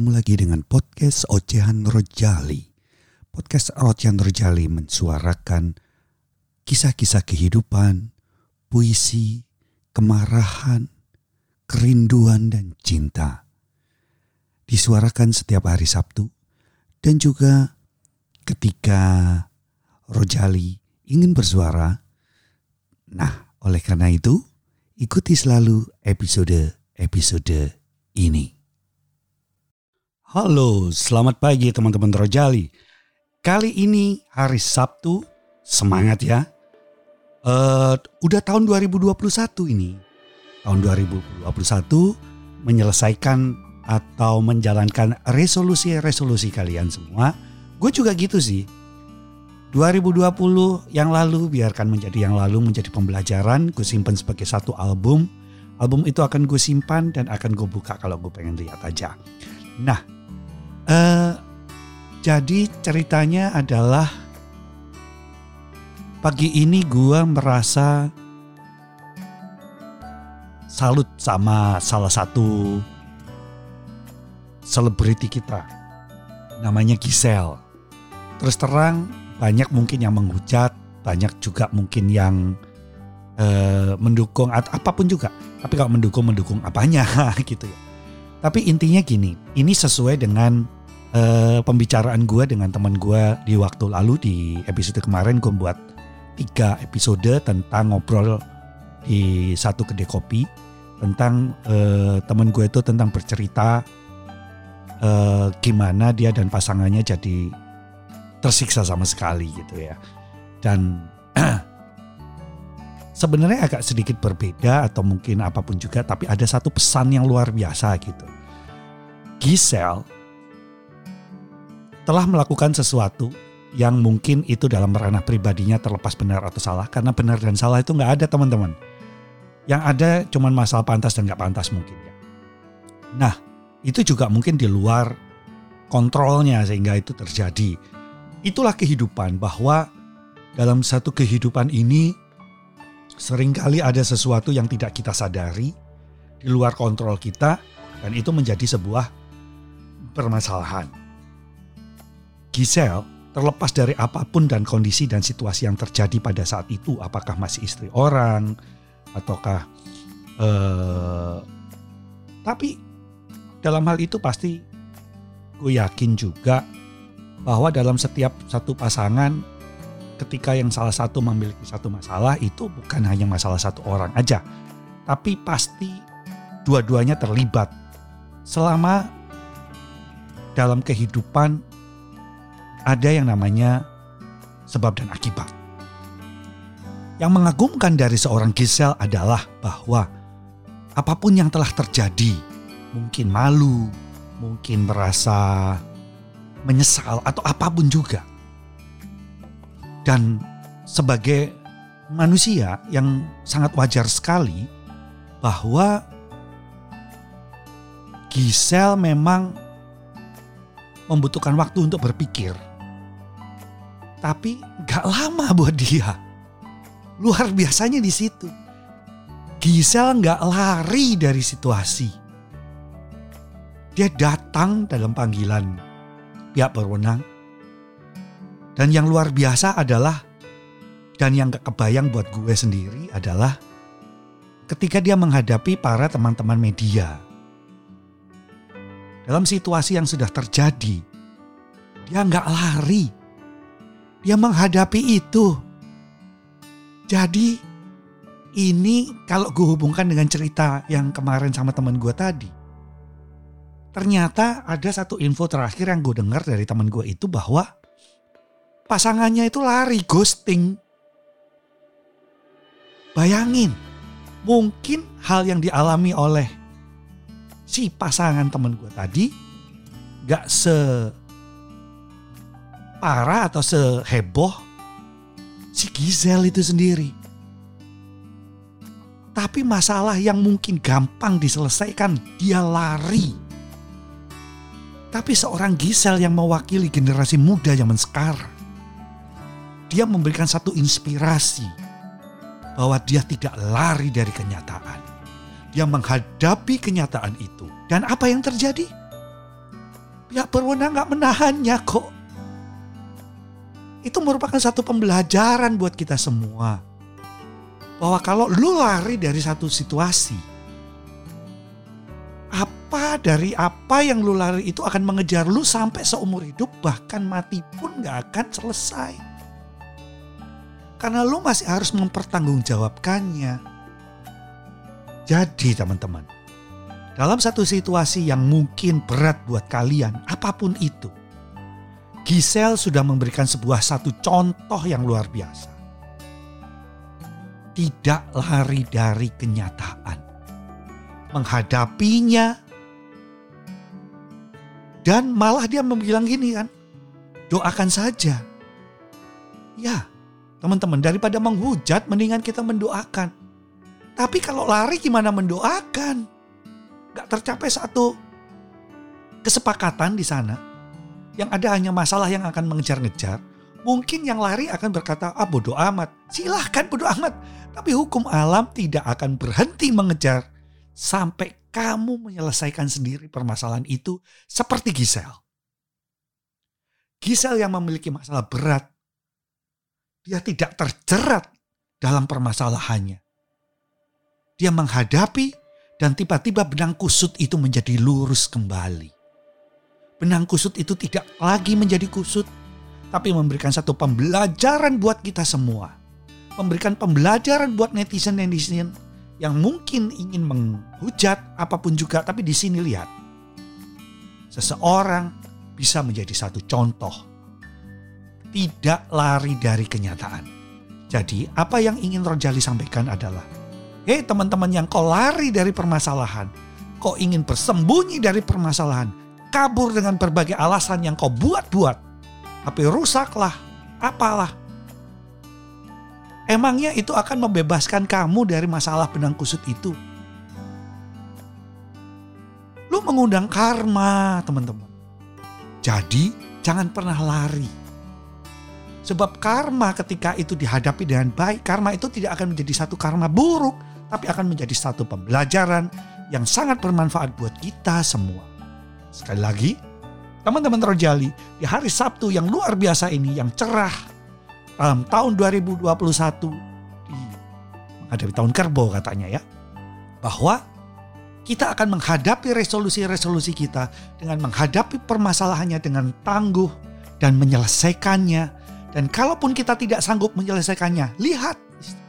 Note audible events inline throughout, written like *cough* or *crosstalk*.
ketemu lagi dengan podcast Ocehan Rojali. Podcast Ocehan Rojali mensuarakan kisah-kisah kehidupan, puisi, kemarahan, kerinduan, dan cinta. Disuarakan setiap hari Sabtu dan juga ketika Rojali ingin bersuara. Nah, oleh karena itu, ikuti selalu episode-episode ini. Halo, selamat pagi teman-teman Rojali. Kali ini hari Sabtu, semangat ya. Uh, udah tahun 2021 ini. Tahun 2021 menyelesaikan atau menjalankan resolusi-resolusi kalian semua. Gue juga gitu sih. 2020 yang lalu biarkan menjadi yang lalu menjadi pembelajaran. Gue simpan sebagai satu album. Album itu akan gue simpan dan akan gue buka kalau gue pengen lihat aja. Nah, Uh, jadi ceritanya adalah pagi ini gue merasa salut sama salah satu selebriti kita. Namanya Giselle. Terus terang banyak mungkin yang menghujat, banyak juga mungkin yang uh, mendukung atau apa pun juga. Tapi kalau mendukung mendukung apanya *laughs* gitu ya. Tapi intinya gini, ini sesuai dengan uh, pembicaraan gue dengan teman gue di waktu lalu di episode kemarin gue buat tiga episode tentang ngobrol di satu kedai kopi tentang uh, teman gue itu tentang bercerita uh, gimana dia dan pasangannya jadi tersiksa sama sekali gitu ya. Dan *clears throat* sebenarnya agak sedikit berbeda atau mungkin apa pun juga tapi ada satu pesan yang luar biasa gitu. Giselle telah melakukan sesuatu yang mungkin itu dalam ranah pribadinya terlepas benar atau salah karena benar dan salah itu nggak ada teman-teman. Yang ada cuma masalah pantas dan nggak pantas mungkin ya. Nah itu juga mungkin di luar kontrolnya sehingga itu terjadi. Itulah kehidupan bahwa dalam satu kehidupan ini sering kali ada sesuatu yang tidak kita sadari di luar kontrol kita dan itu menjadi sebuah permasalahan Giselle terlepas dari apa pun dan kondisi dan situasi yang terjadi pada saat itu, apakah masih istri orang ataukah uh, tapi dalam hal itu pasti gue yakin juga bahwa dalam setiap satu pasangan ketika yang salah satu memiliki satu masalah itu bukan hanya masalah satu orang aja tapi pasti dua-duanya terlibat. Selama dalam kehidupan ada yang namanya sebab dan akibat. Yang mengagumkan dari seorang Gisel adalah bahwa apa pun yang telah terjadi, mungkin malu, mungkin merasa menyesal atau apa pun juga. Dan sebagai manusia yang sangat wajar sekali bahwa Gisel memang membutuhkan waktu untuk berpikir tapi gak lama buat dia. Luar biasanya di situ. Gisel gak lari dari situasi. Dia datang dalam panggilan pihak berwenang. Dan yang luar biasa adalah, dan yang gak kebayang buat gue sendiri adalah ketika dia menghadapi para teman-teman media. Dalam situasi yang sudah terjadi, dia nggak lari dia menghadapi itu. Jadi ini kalau gue hubungkan dengan cerita yang kemarin sama teman gue tadi. Ternyata ada satu info terakhir yang gue dengar dari teman gue itu bahwa pasangannya itu lari ghosting. Bayangin, mungkin hal yang dialami oleh si pasangan teman gue tadi gak se separah atau seheboh si Gizel itu sendiri. Tapi masalah yang mungkin gampang diselesaikan, dia lari. Tapi seorang Gisel yang mewakili generasi muda zaman sekarang, dia memberikan satu inspirasi bahwa dia tidak lari dari kenyataan. Dia menghadapi kenyataan itu. Dan apa yang terjadi? Pihak berwenang nggak menahannya kok. Itu merupakan satu pembelajaran buat kita semua. Bahwa kalau lu lari dari satu situasi, apa dari apa yang lu lari itu akan mengejar lu sampai seumur hidup bahkan mati pun gak akan selesai. Karena lu masih harus mempertanggungjawabkannya. Jadi teman-teman, dalam satu situasi yang mungkin berat buat kalian, apa pun itu, Giselle sudah memberikan sebuah satu contoh yang luar biasa. Tidak lari dari kenyataan. Menghadapinya. Dan malah dia bilang gini kan. Doakan saja. Ya teman-teman daripada menghujat mendingan kita mendoakan. Tapi kalau lari gimana mendoakan? Gak tercapai satu kesepakatan di sana yang ada hanya masalah yang akan mengejar-ngejar, mungkin yang lari akan berkata, ah bodoh amat. Silahkan bodoh amat. Tapi hukum alam tidak akan berhenti mengejar sampai kamu menyelesaikan sendiri permasalahan itu seperti Gisel. Gisel yang memiliki masalah berat, dia tidak terjerat dalam permasalahannya. Dia menghadapi dan tiba-tiba benang kusut itu menjadi lurus kembali benang kusut itu tidak lagi menjadi kusut, tapi memberikan satu pembelajaran buat kita semua. Memberikan pembelajaran buat netizen-netizen yang mungkin ingin menghujat apa pun juga, tapi di sini lihat. Seseorang bisa menjadi satu contoh. Tidak lari dari kenyataan. Jadi apa yang ingin Rojali sampaikan adalah, hei teman-teman yang kau lari dari permasalahan, kau ingin bersembunyi dari permasalahan, kabur dengan berbagai alasan yang kau buat-buat. Tapi rusaklah, apalah. Emangnya itu akan membebaskan kamu dari masalah benang kusut itu? Lu mengundang karma, teman-teman. Jadi, jangan pernah lari. Sebab karma ketika itu dihadapi dengan baik, karma itu tidak akan menjadi satu karma buruk, tapi akan menjadi satu pembelajaran yang sangat bermanfaat buat kita semua. Sekali lagi, teman-teman Rojali, di hari Sabtu yang luar biasa ini, yang cerah dalam tahun 2021, di menghadapi tahun kerbau katanya ya, bahwa kita akan menghadapi resolusi-resolusi kita dengan menghadapi permasalahannya dengan tangguh dan menyelesaikannya. Dan kalaupun kita tidak sanggup menyelesaikannya, lihat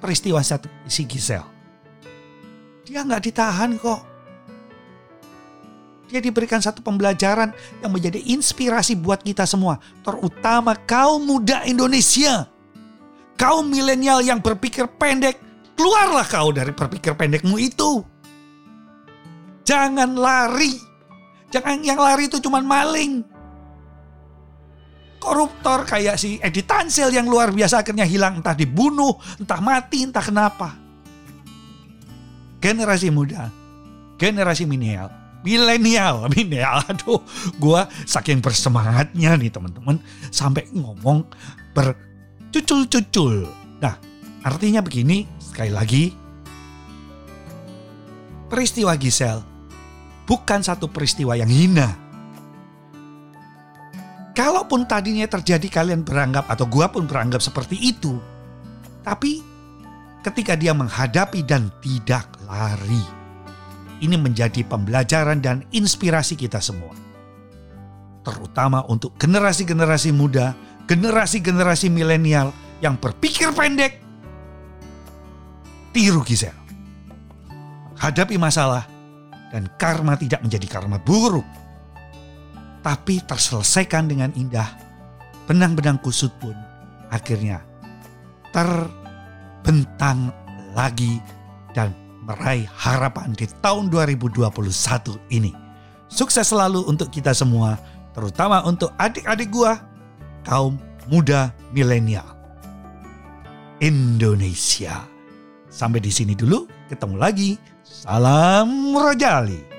peristiwa si Gisel. Dia nggak ditahan kok. Dia diberikan satu pembelajaran yang menjadi inspirasi buat kita semua, terutama kaum muda Indonesia. Kaum milenial yang berpikir pendek, keluarlah kau dari berpikir pendekmu itu. Jangan lari. Jangan yang lari itu cuma maling. Koruptor kayak si Edi Tansel yang luar biasa akhirnya hilang entah dibunuh, entah mati, entah kenapa. Generasi muda, generasi milenial milenial. *laughs* Milenial. Aduh gue saking bersemangatnya nih teman-teman sampai ngomong bercucul-cucul. Nah artinya begini sekali lagi. Peristiwa Gisel bukan satu peristiwa yang hina. Kalaupun tadinya terjadi kalian beranggap atau gue pun beranggap seperti itu tapi ketika dia menghadapi dan tidak lari ini menjadi pembelajaran dan inspirasi kita semua. Terutama untuk generasi-generasi muda, generasi-generasi milenial yang berpikir pendek. Tiru Gisel. Hadapi masalah dan karma tidak menjadi karma buruk. Tapi terselesaikan dengan indah. Benang-benang kusut pun akhirnya terbentang lagi dan meraih harapan di tahun 2021 ini. Sukses selalu untuk kita semua, terutama untuk adik-adik gua, kaum muda milenial. Indonesia. Sampai di sini dulu, ketemu lagi. Salam Rojali.